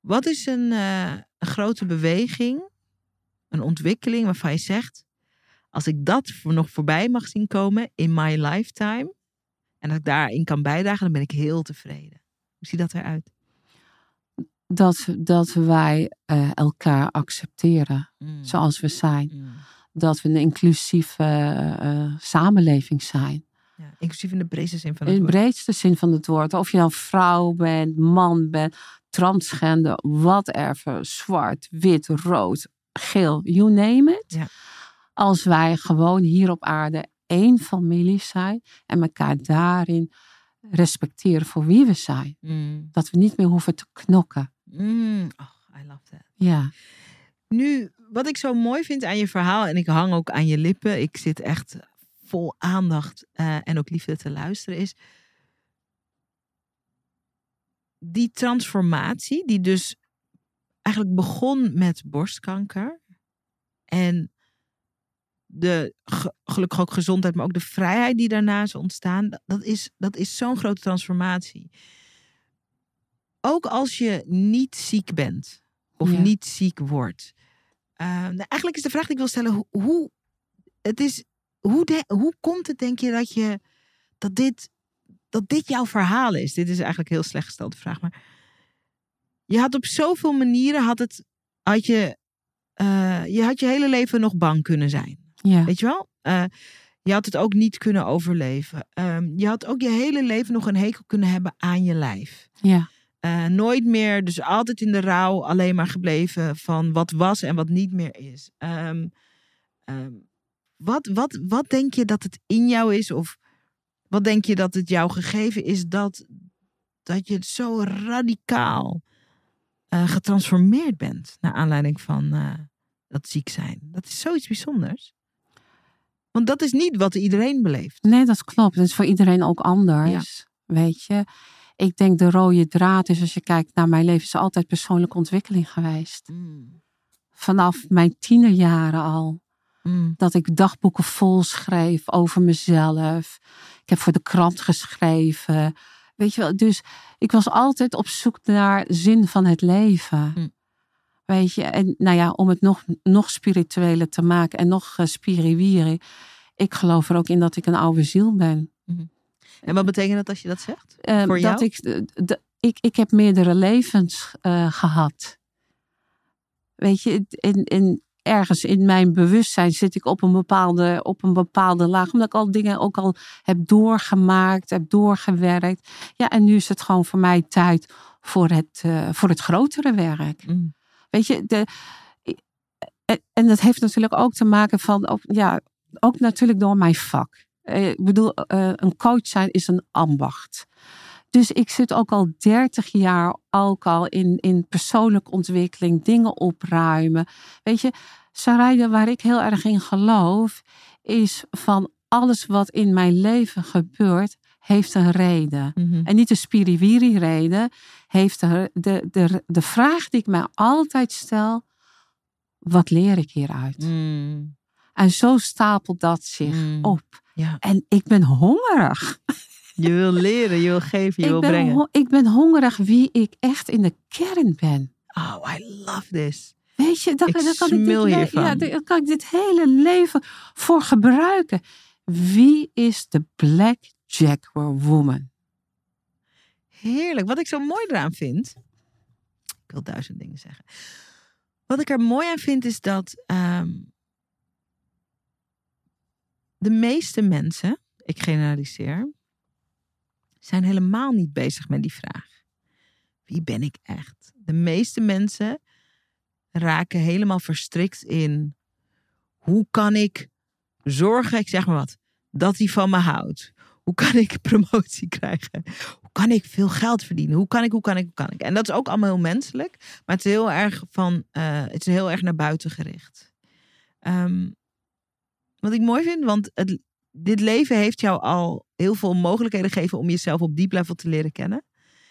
Wat is een, eh, een grote beweging, een ontwikkeling waarvan je zegt. Als ik dat voor nog voorbij mag zien komen in my lifetime. En dat ik daarin kan bijdragen, dan ben ik heel tevreden. Hoe ziet dat eruit? dat, dat wij eh, elkaar accepteren Mm. zoals we zijn. Mm. Dat we een inclusieve eh, samenleving zijn. Ja, inclusief in de breedste zin van In het de woord. breedste zin van het woord. Of je nou vrouw bent, man bent, transgender, whatever. Zwart, wit, rood, geel, you name it. Ja. Als wij gewoon hier op aarde één familie zijn en elkaar daarin respecteren voor wie we zijn. Mm. Dat we niet meer hoeven te knokken. Mm. Oh, I love that. Ja. Nu, wat ik zo mooi vind aan je verhaal, en ik hang ook aan je lippen, ik zit echt vol aandacht eh, en ook liefde te luisteren, is die transformatie, die dus eigenlijk begon met borstkanker en de ge- gelukkig ook gezondheid, maar ook de vrijheid die daarna is ontstaan, dat- is, dat is zo'n grote transformatie. Ook als je niet ziek bent of Ja. niet ziek wordt, eh, nou, eigenlijk is de vraag die ik wil stellen: hoe, hoe, het is, hoe, de, hoe komt het, denk je, dat, je, dat, dit, dat dit jouw verhaal is? Dit is eigenlijk een heel slecht gestelde vraag. Maar je had op zoveel manieren, had het, had je, eh, je had je hele leven nog bang kunnen zijn. Ja. Weet je wel? Eh, je had het ook niet kunnen overleven. Ehm, je had ook je hele leven nog een hekel kunnen hebben aan je lijf. Ja. Eh, nooit meer, dus altijd in de rouw, alleen maar gebleven van wat was en wat niet meer is. Ehm, wat, wat, wat denk je dat het in jou is? Of wat denk je dat het jou gegeven is dat, dat je zo radicaal eh, getransformeerd bent naar aanleiding van eh, dat ziek zijn? Dat is zoiets bijzonders. Want dat is niet wat iedereen beleeft. Nee, dat klopt. Dat is voor iedereen ook anders. Weet je. Ik denk de rode draad is, als je kijkt naar mijn leven, is altijd persoonlijke ontwikkeling geweest. Mm. Vanaf mijn tienerjaren al. Mm. Dat ik dagboeken vol schreef over mezelf. Ik heb voor de krant geschreven. Weet je wel, dus ik was altijd op zoek naar zin van het leven. Mm. Weet je, en nou ja, om het nog, nog spiritueler te maken en nog uh, spiriwiri. Ik geloof er ook in dat ik een oude ziel ben. En wat betekent dat als je dat zegt? Uh, Voor dat jou? ik, de, de- ik, ik heb meerdere levens eh, gehad. Weet je, in, in, ergens in mijn bewustzijn zit ik op een, bepaalde, op een bepaalde laag. Omdat ik al dingen ook al heb doorgemaakt, heb doorgewerkt. Ja, en nu is het gewoon voor mij tijd voor het, eh, voor het grotere werk. Mm. Weet je, de, en, en dat heeft natuurlijk ook te maken van, ook, ja, ook natuurlijk door mijn vak. Eh, Ik bedoel, eh, een coach zijn is een ambacht. Dus ik zit ook al 30 jaar ook al in, in persoonlijke ontwikkeling, dingen opruimen. Weet je, Sarayda, waar ik heel erg in geloof, is van alles wat in mijn leven gebeurt, heeft een reden. Mhm. En niet de spiriwiri reden, heeft de, de, de, de vraag die ik mij altijd stel, wat leer ik hieruit? Mm. En zo stapelt dat zich Mm. op. Ja. En ik ben hongerig. Je wil leren, je wil geven, je wil Ik ben, brengen. ik ben hongerig wie ik echt in de kern ben. Oh, I love this. Weet je, daar, kan ik, dit, ja, daar kan ik dit hele leven voor gebruiken. Wie is de Black Jaguar Woman? Heerlijk. Wat ik zo mooi eraan vind. Ik wil duizend dingen zeggen. Wat ik er mooi aan vind is dat ehm, de meeste mensen, ik generaliseer, zijn helemaal niet bezig met die vraag. Wie ben ik echt? De meeste mensen raken helemaal verstrikt in hoe kan ik zorgen, ik zeg maar wat, dat hij van me houdt. Hoe kan ik promotie krijgen? Hoe kan ik veel geld verdienen? Hoe kan ik, hoe kan ik, hoe kan ik? En dat is ook allemaal heel menselijk. Maar het is heel erg van, eh, het is heel erg naar buiten gericht. Ehm, wat ik mooi vind, want het, dit leven heeft jou al heel veel mogelijkheden gegeven om jezelf op diep level te leren kennen.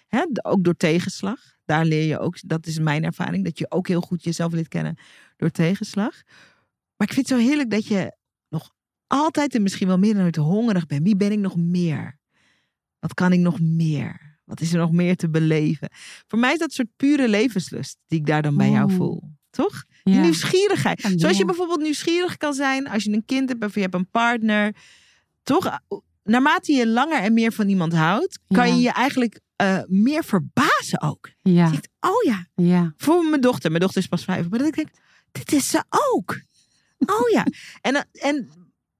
Hè? Ook door tegenslag. Daar leer je ook, dat is mijn ervaring, dat je ook heel goed jezelf leert kennen door tegenslag. Maar ik vind het zo heerlijk dat je nog altijd en misschien wel meer dan ooit hongerig bent. Wie ben ik nog meer? Wat kan ik nog meer? Wat is er nog meer te beleven? Voor mij is dat een soort pure levenslust die ik daar dan bij jou voel. Toch? Die nieuwsgierigheid. Ja. Zoals je bijvoorbeeld nieuwsgierig kan zijn als je een kind hebt of je hebt een partner. Toch? Naarmate je langer en meer van iemand houdt, kan je je eigenlijk eh, meer verbazen ook. Ja, denkt, oh ja, ja, voor mijn dochter. Mijn dochter is pas vijf. Maar dat ik denk, dit is ze ook. Oh ja. En, en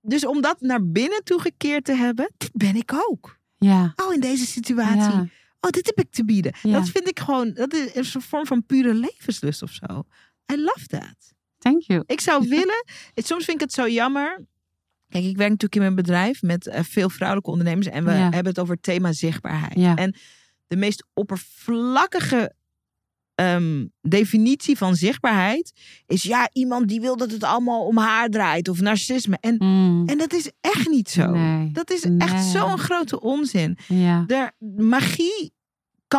dus om dat naar binnen toegekeerd te hebben, dit ben ik ook. ja. Oh, in deze situatie. ja. Oh, dit heb ik te bieden. Ja. Dat vind ik gewoon, dat is een vorm van pure levenslust of zo. I love that. Thank you. Ik zou willen, soms vind ik het zo jammer. Kijk, ik werk natuurlijk in mijn bedrijf met eh, veel vrouwelijke ondernemers. En we Ja. hebben het over het thema zichtbaarheid. Ja. En de meest oppervlakkige ehm, definitie van zichtbaarheid is ja, iemand die wil dat het allemaal om haar draait of narcisme. En, Mm, en dat is echt niet zo. Nee. Dat is Nee. echt zo'n grote onzin. Ja, De magie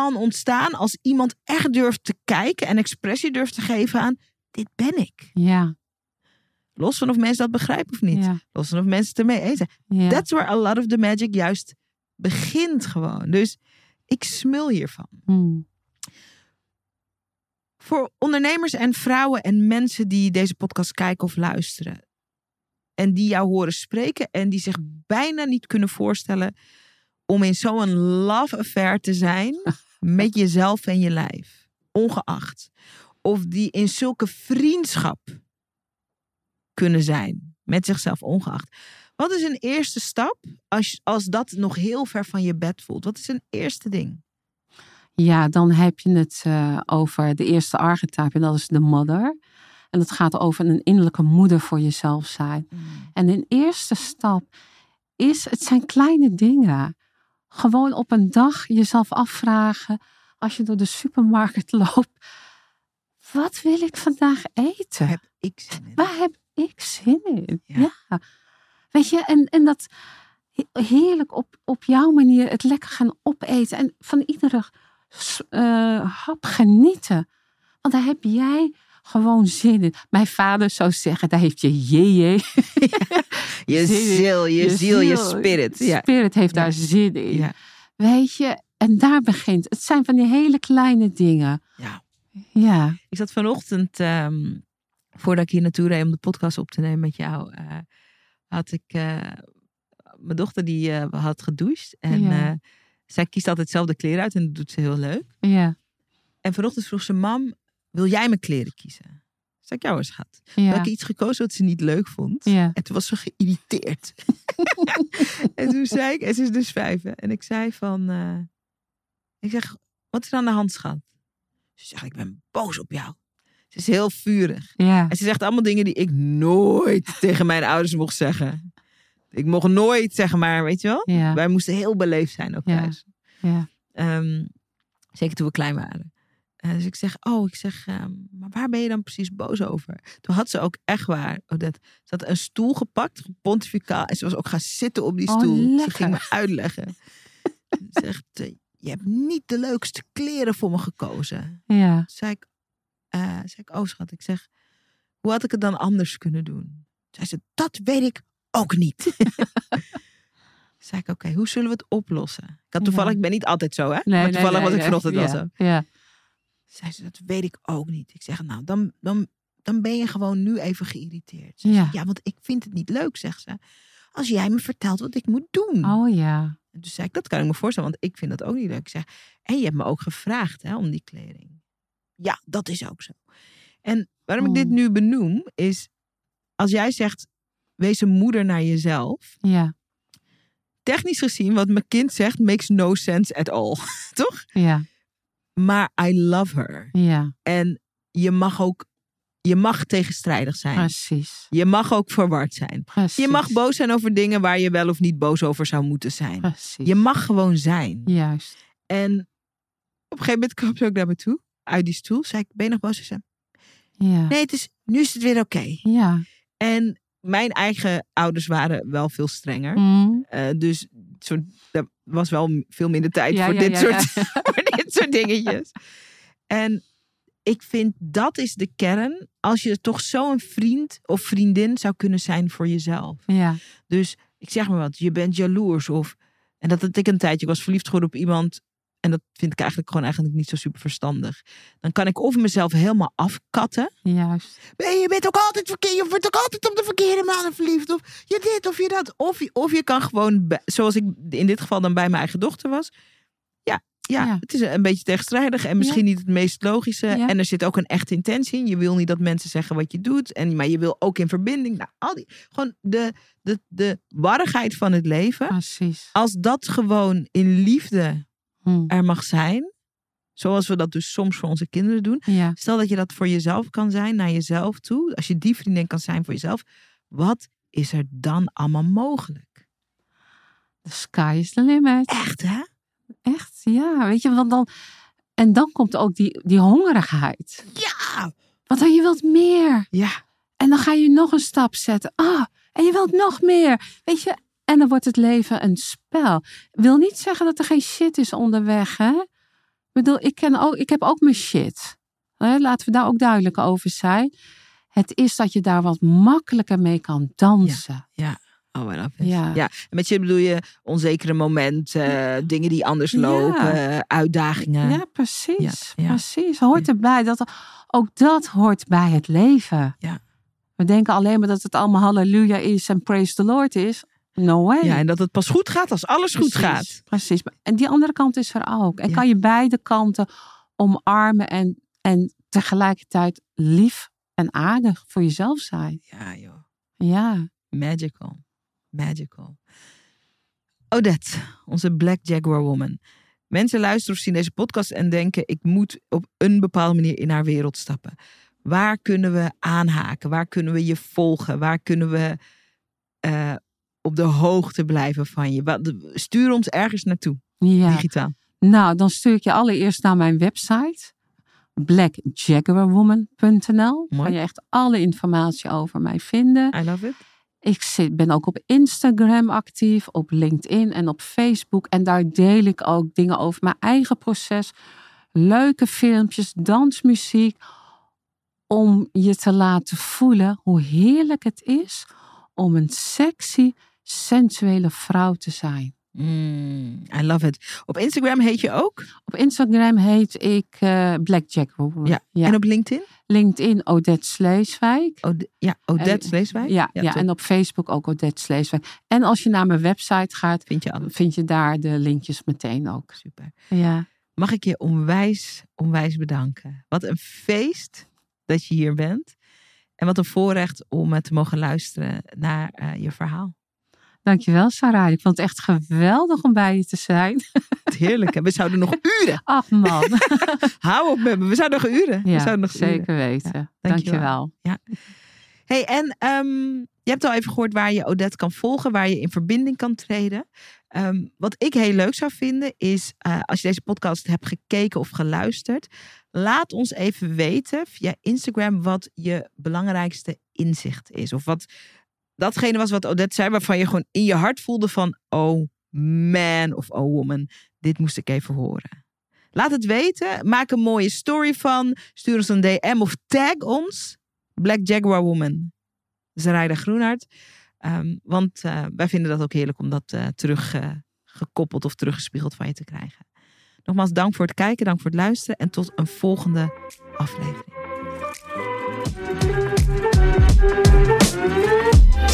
kan ontstaan als iemand echt durft te kijken en expressie durft te geven aan dit ben ik. ja, Los van of mensen dat begrijpen of niet. ja, Los van of mensen het ermee eens zijn. ja. That's where a lot of the magic juist begint gewoon. Dus ik smul hiervan. Mm, Voor ondernemers en vrouwen en mensen die deze podcast kijken of luisteren. En die jou horen spreken en die zich bijna niet kunnen voorstellen om in zo'n love affair te zijn met jezelf en je lijf. Ongeacht. Of die in zulke vriendschap kunnen zijn met zichzelf ongeacht. Wat is een eerste stap als, als dat nog heel ver van je bed voelt? Wat is een eerste ding? Ja, dan heb je het uh, over de eerste archetype en dat is de mother. En dat gaat over een innerlijke moeder voor jezelf zijn. Mm. En een eerste stap is, het zijn kleine dingen. Gewoon op een dag jezelf afvragen, als je door de supermarkt loopt, wat wil ik vandaag eten? Heb ik zin in? Waar heb ik zin in? Ja. Weet je, en, en dat heerlijk op, op jouw manier het lekker gaan opeten en van iedere uh, hap genieten. Want daar heb jij gewoon zin in. Mijn vader zou zeggen, daar heeft je je. je ziel, je, ziel, je spirit. Je spirit heeft daar zin in. Ja. Weet je, en daar begint. Het zijn van die hele kleine dingen. Ja. Ja. Ik zat vanochtend, um, voordat ik hier naartoe reed om de podcast op te nemen met jou, uh, had ik uh, mijn dochter die uh, had gedoucht. En ja. zij kiest altijd zelf de kleren uit en dat doet ze heel leuk. Ja. En vanochtend vroeg ze, mam, wil jij mijn kleren kiezen? Zeg ik, jou eens schat. Ja. Heb ik iets gekozen wat ze niet leuk vond. Ja. En toen was ze geïrriteerd. en toen zei ik, en ze is dus vijf. En ik zei van, uh, ik zeg, wat is er aan de hand, schat? Ze zegt, ik ben boos op jou. Ze is heel vurig. Ja. En ze zegt allemaal dingen die ik nooit tegen mijn ouders mocht zeggen. Ik mocht nooit zeggen, maar weet je wel? Ja. Wij moesten heel beleefd zijn ook thuis. Ja. Um, zeker toen we klein waren. Uh, dus ik zeg, oh, ik zeg, um, maar waar ben je dan precies boos over? Toen had ze ook echt waar, Odette, ze had een stoel gepakt, pontificaal, en ze was ook gaan zitten op die stoel. Oh, ze ging me uitleggen. ze zegt, uh, je hebt niet de leukste kleren voor me gekozen. Ja. Zei ik, uh, zei ik, oh schat, ik zeg, hoe had ik het dan anders kunnen doen? Zei ze, dat weet ik ook niet. zei ik, oké, okay, hoe zullen we het oplossen? Ik had toevallig, ja. ik ben niet altijd zo, hè? Nee, maar toevallig nee, was ik vanochtend wel zo. Ja. Zei ze, dat weet ik ook niet. Ik zeg, nou, dan, dan, dan ben je gewoon nu even geïrriteerd. Ze Ja. zegt, ja, want ik vind het niet leuk, zegt ze. Als jij me vertelt wat ik moet doen. Oh ja. Toen zei ik, dat kan ik me voorstellen, want ik vind dat ook niet leuk. Ik zeg, en je hebt me ook gevraagd hè, om die kleding. Ja, dat is ook zo. En waarom ik dit nu benoem, is als jij zegt, wees een moeder naar jezelf. Ja. Technisch gezien, wat mijn kind zegt, makes no sense at all. Toch? Ja. Maar I love her. Ja. En je mag ook, je mag tegenstrijdig zijn. Precies. Je mag ook verward zijn. Precies. Je mag boos zijn over dingen waar je wel of niet boos over zou moeten zijn. Precies. Je mag gewoon zijn. Juist. En op een gegeven moment kwam ze ook naar me toe. Uit die stoel. Zei ik, ben je nog boos? Ze zei, Ja. nee, het is, nu is het weer oké. Ja. En mijn eigen ouders waren wel veel strenger. Mm. Eh, dus zo, er was wel veel minder tijd Ja, voor, ja, dit ja, soort, voor dit soort dingetjes. En ik vind dat is de kern. Als je toch zo'n vriend of vriendin zou kunnen zijn voor jezelf. Ja. Dus ik zeg maar wat, je bent jaloers. Of, en dat had ik een tijdje, ik was verliefd geworden op iemand. En dat vind ik eigenlijk gewoon eigenlijk niet zo super verstandig. Dan kan ik of mezelf helemaal afkatten. Juist. Je bent ook altijd verkeerd. Je wordt ook altijd op de verkeerde mannen verliefd. Of je dit of je dat. Of je, of je kan gewoon, zoals ik in dit geval dan bij mijn eigen dochter was. Ja, ja, Ja. het is een beetje tegenstrijdig. En misschien niet het meest logische. Ja. En er zit ook een echte intentie in. Je wil niet dat mensen zeggen wat je doet. En, maar je wil ook in verbinding. Nou, al die, gewoon de, de, de warrigheid van het leven. Precies. Als dat gewoon in liefde Hm. er mag zijn. Zoals we dat dus soms voor onze kinderen doen. Ja. Stel dat je dat voor jezelf kan zijn, naar jezelf toe. Als je die vriendin kan zijn voor jezelf. Wat is er dan allemaal mogelijk? The sky is the limit. Echt, hè? Echt, ja. Weet je, want dan... En dan komt ook die, die hongerigheid. Ja! Want dan je wilt meer. Ja, En dan ga je nog een stap zetten. Ah, en je wilt nog meer. Weet je, en dan wordt het leven een spel. Wil niet zeggen dat er geen shit is onderweg, hè? Ik bedoel, ik, ken ook, ik heb ook mijn shit. Laten we daar ook duidelijk over zijn. Het is dat je daar wat makkelijker mee kan dansen. Oh, I love it. Ja. ja. En met je bedoel je onzekere momenten, dingen die anders Ja. lopen, uitdagingen. Ja, precies. Ja, ja. Precies. Hoort erbij. Dat, ook dat hoort bij het leven. Ja. We denken alleen maar dat het allemaal halleluja is en praise the Lord is. No way. Ja, en dat het pas goed gaat als alles goed gaat. Precies. En die andere kant is er ook. En Ja. kan je beide kanten omarmen en, en tegelijkertijd lief en aardig voor jezelf zijn. Ja, joh. Ja. Magical. Magical. Odette, onze Black Jaguar Woman. Mensen luisteren of zien deze podcast en denken: ik moet op een bepaalde manier in haar wereld stappen. Waar kunnen we aanhaken? Waar kunnen we je volgen? Waar kunnen we eh, op de hoogte blijven van je? Wat- Stuur ons ergens naartoe, ja. digitaal. Nou, dan stuur ik je allereerst naar mijn website. blackjaguarwoman.nl. Kan je echt alle informatie over mij vinden. I love it. Ik zit, ben ook op Instagram actief, op LinkedIn en op Facebook. En daar deel ik ook dingen over mijn eigen proces. Leuke filmpjes, dansmuziek. Om je te laten voelen hoe heerlijk het is om een sexy, sensuele vrouw te zijn. Mm, I love it. Op Instagram heet je ook? Op Instagram heet ik eh Blackjack Woman. Ja. ja. En op LinkedIn? LinkedIn Odette Sleeswijk. Ode- ja, Odette Sleeswijk? Ja, ja, en op Facebook ook Odette Sleeswijk. En als je naar mijn website gaat, Vind je alles. vind je daar de linkjes meteen ook. Super. Ja. Mag ik je onwijs, onwijs bedanken. Wat een feest dat je hier bent. En wat een voorrecht om eh, te mogen luisteren naar eh, je verhaal. Dankjewel Sarah. Ik vond het echt geweldig om bij je te zijn. Heerlijk. hè? We zouden nog uren. Ach man. Hou op met me. We zouden nog uren. we Ja, zouden nog uren. zeker weten. dankjewel. dankjewel. Hey, en ehm, je hebt al even gehoord waar je Odette kan volgen, waar je in verbinding kan treden. Ehm, wat ik heel leuk zou vinden is, eh, als je deze podcast hebt gekeken of geluisterd, laat ons even weten via Instagram wat je belangrijkste inzicht is. Of wat datgene was wat Odette zei, waarvan je gewoon in je hart voelde van, oh man of oh woman, dit moest ik even horen. Laat het weten. Maak een mooie story van. Stuur ons een DM of tag ons. Black Jaguar Woman. Zaraida Groenhart. Ehm, want eh, wij vinden dat ook heerlijk om dat eh, terug eh, of teruggespiegeld van je te krijgen. Nogmaals, dank voor het kijken, dank voor het luisteren en tot een volgende aflevering.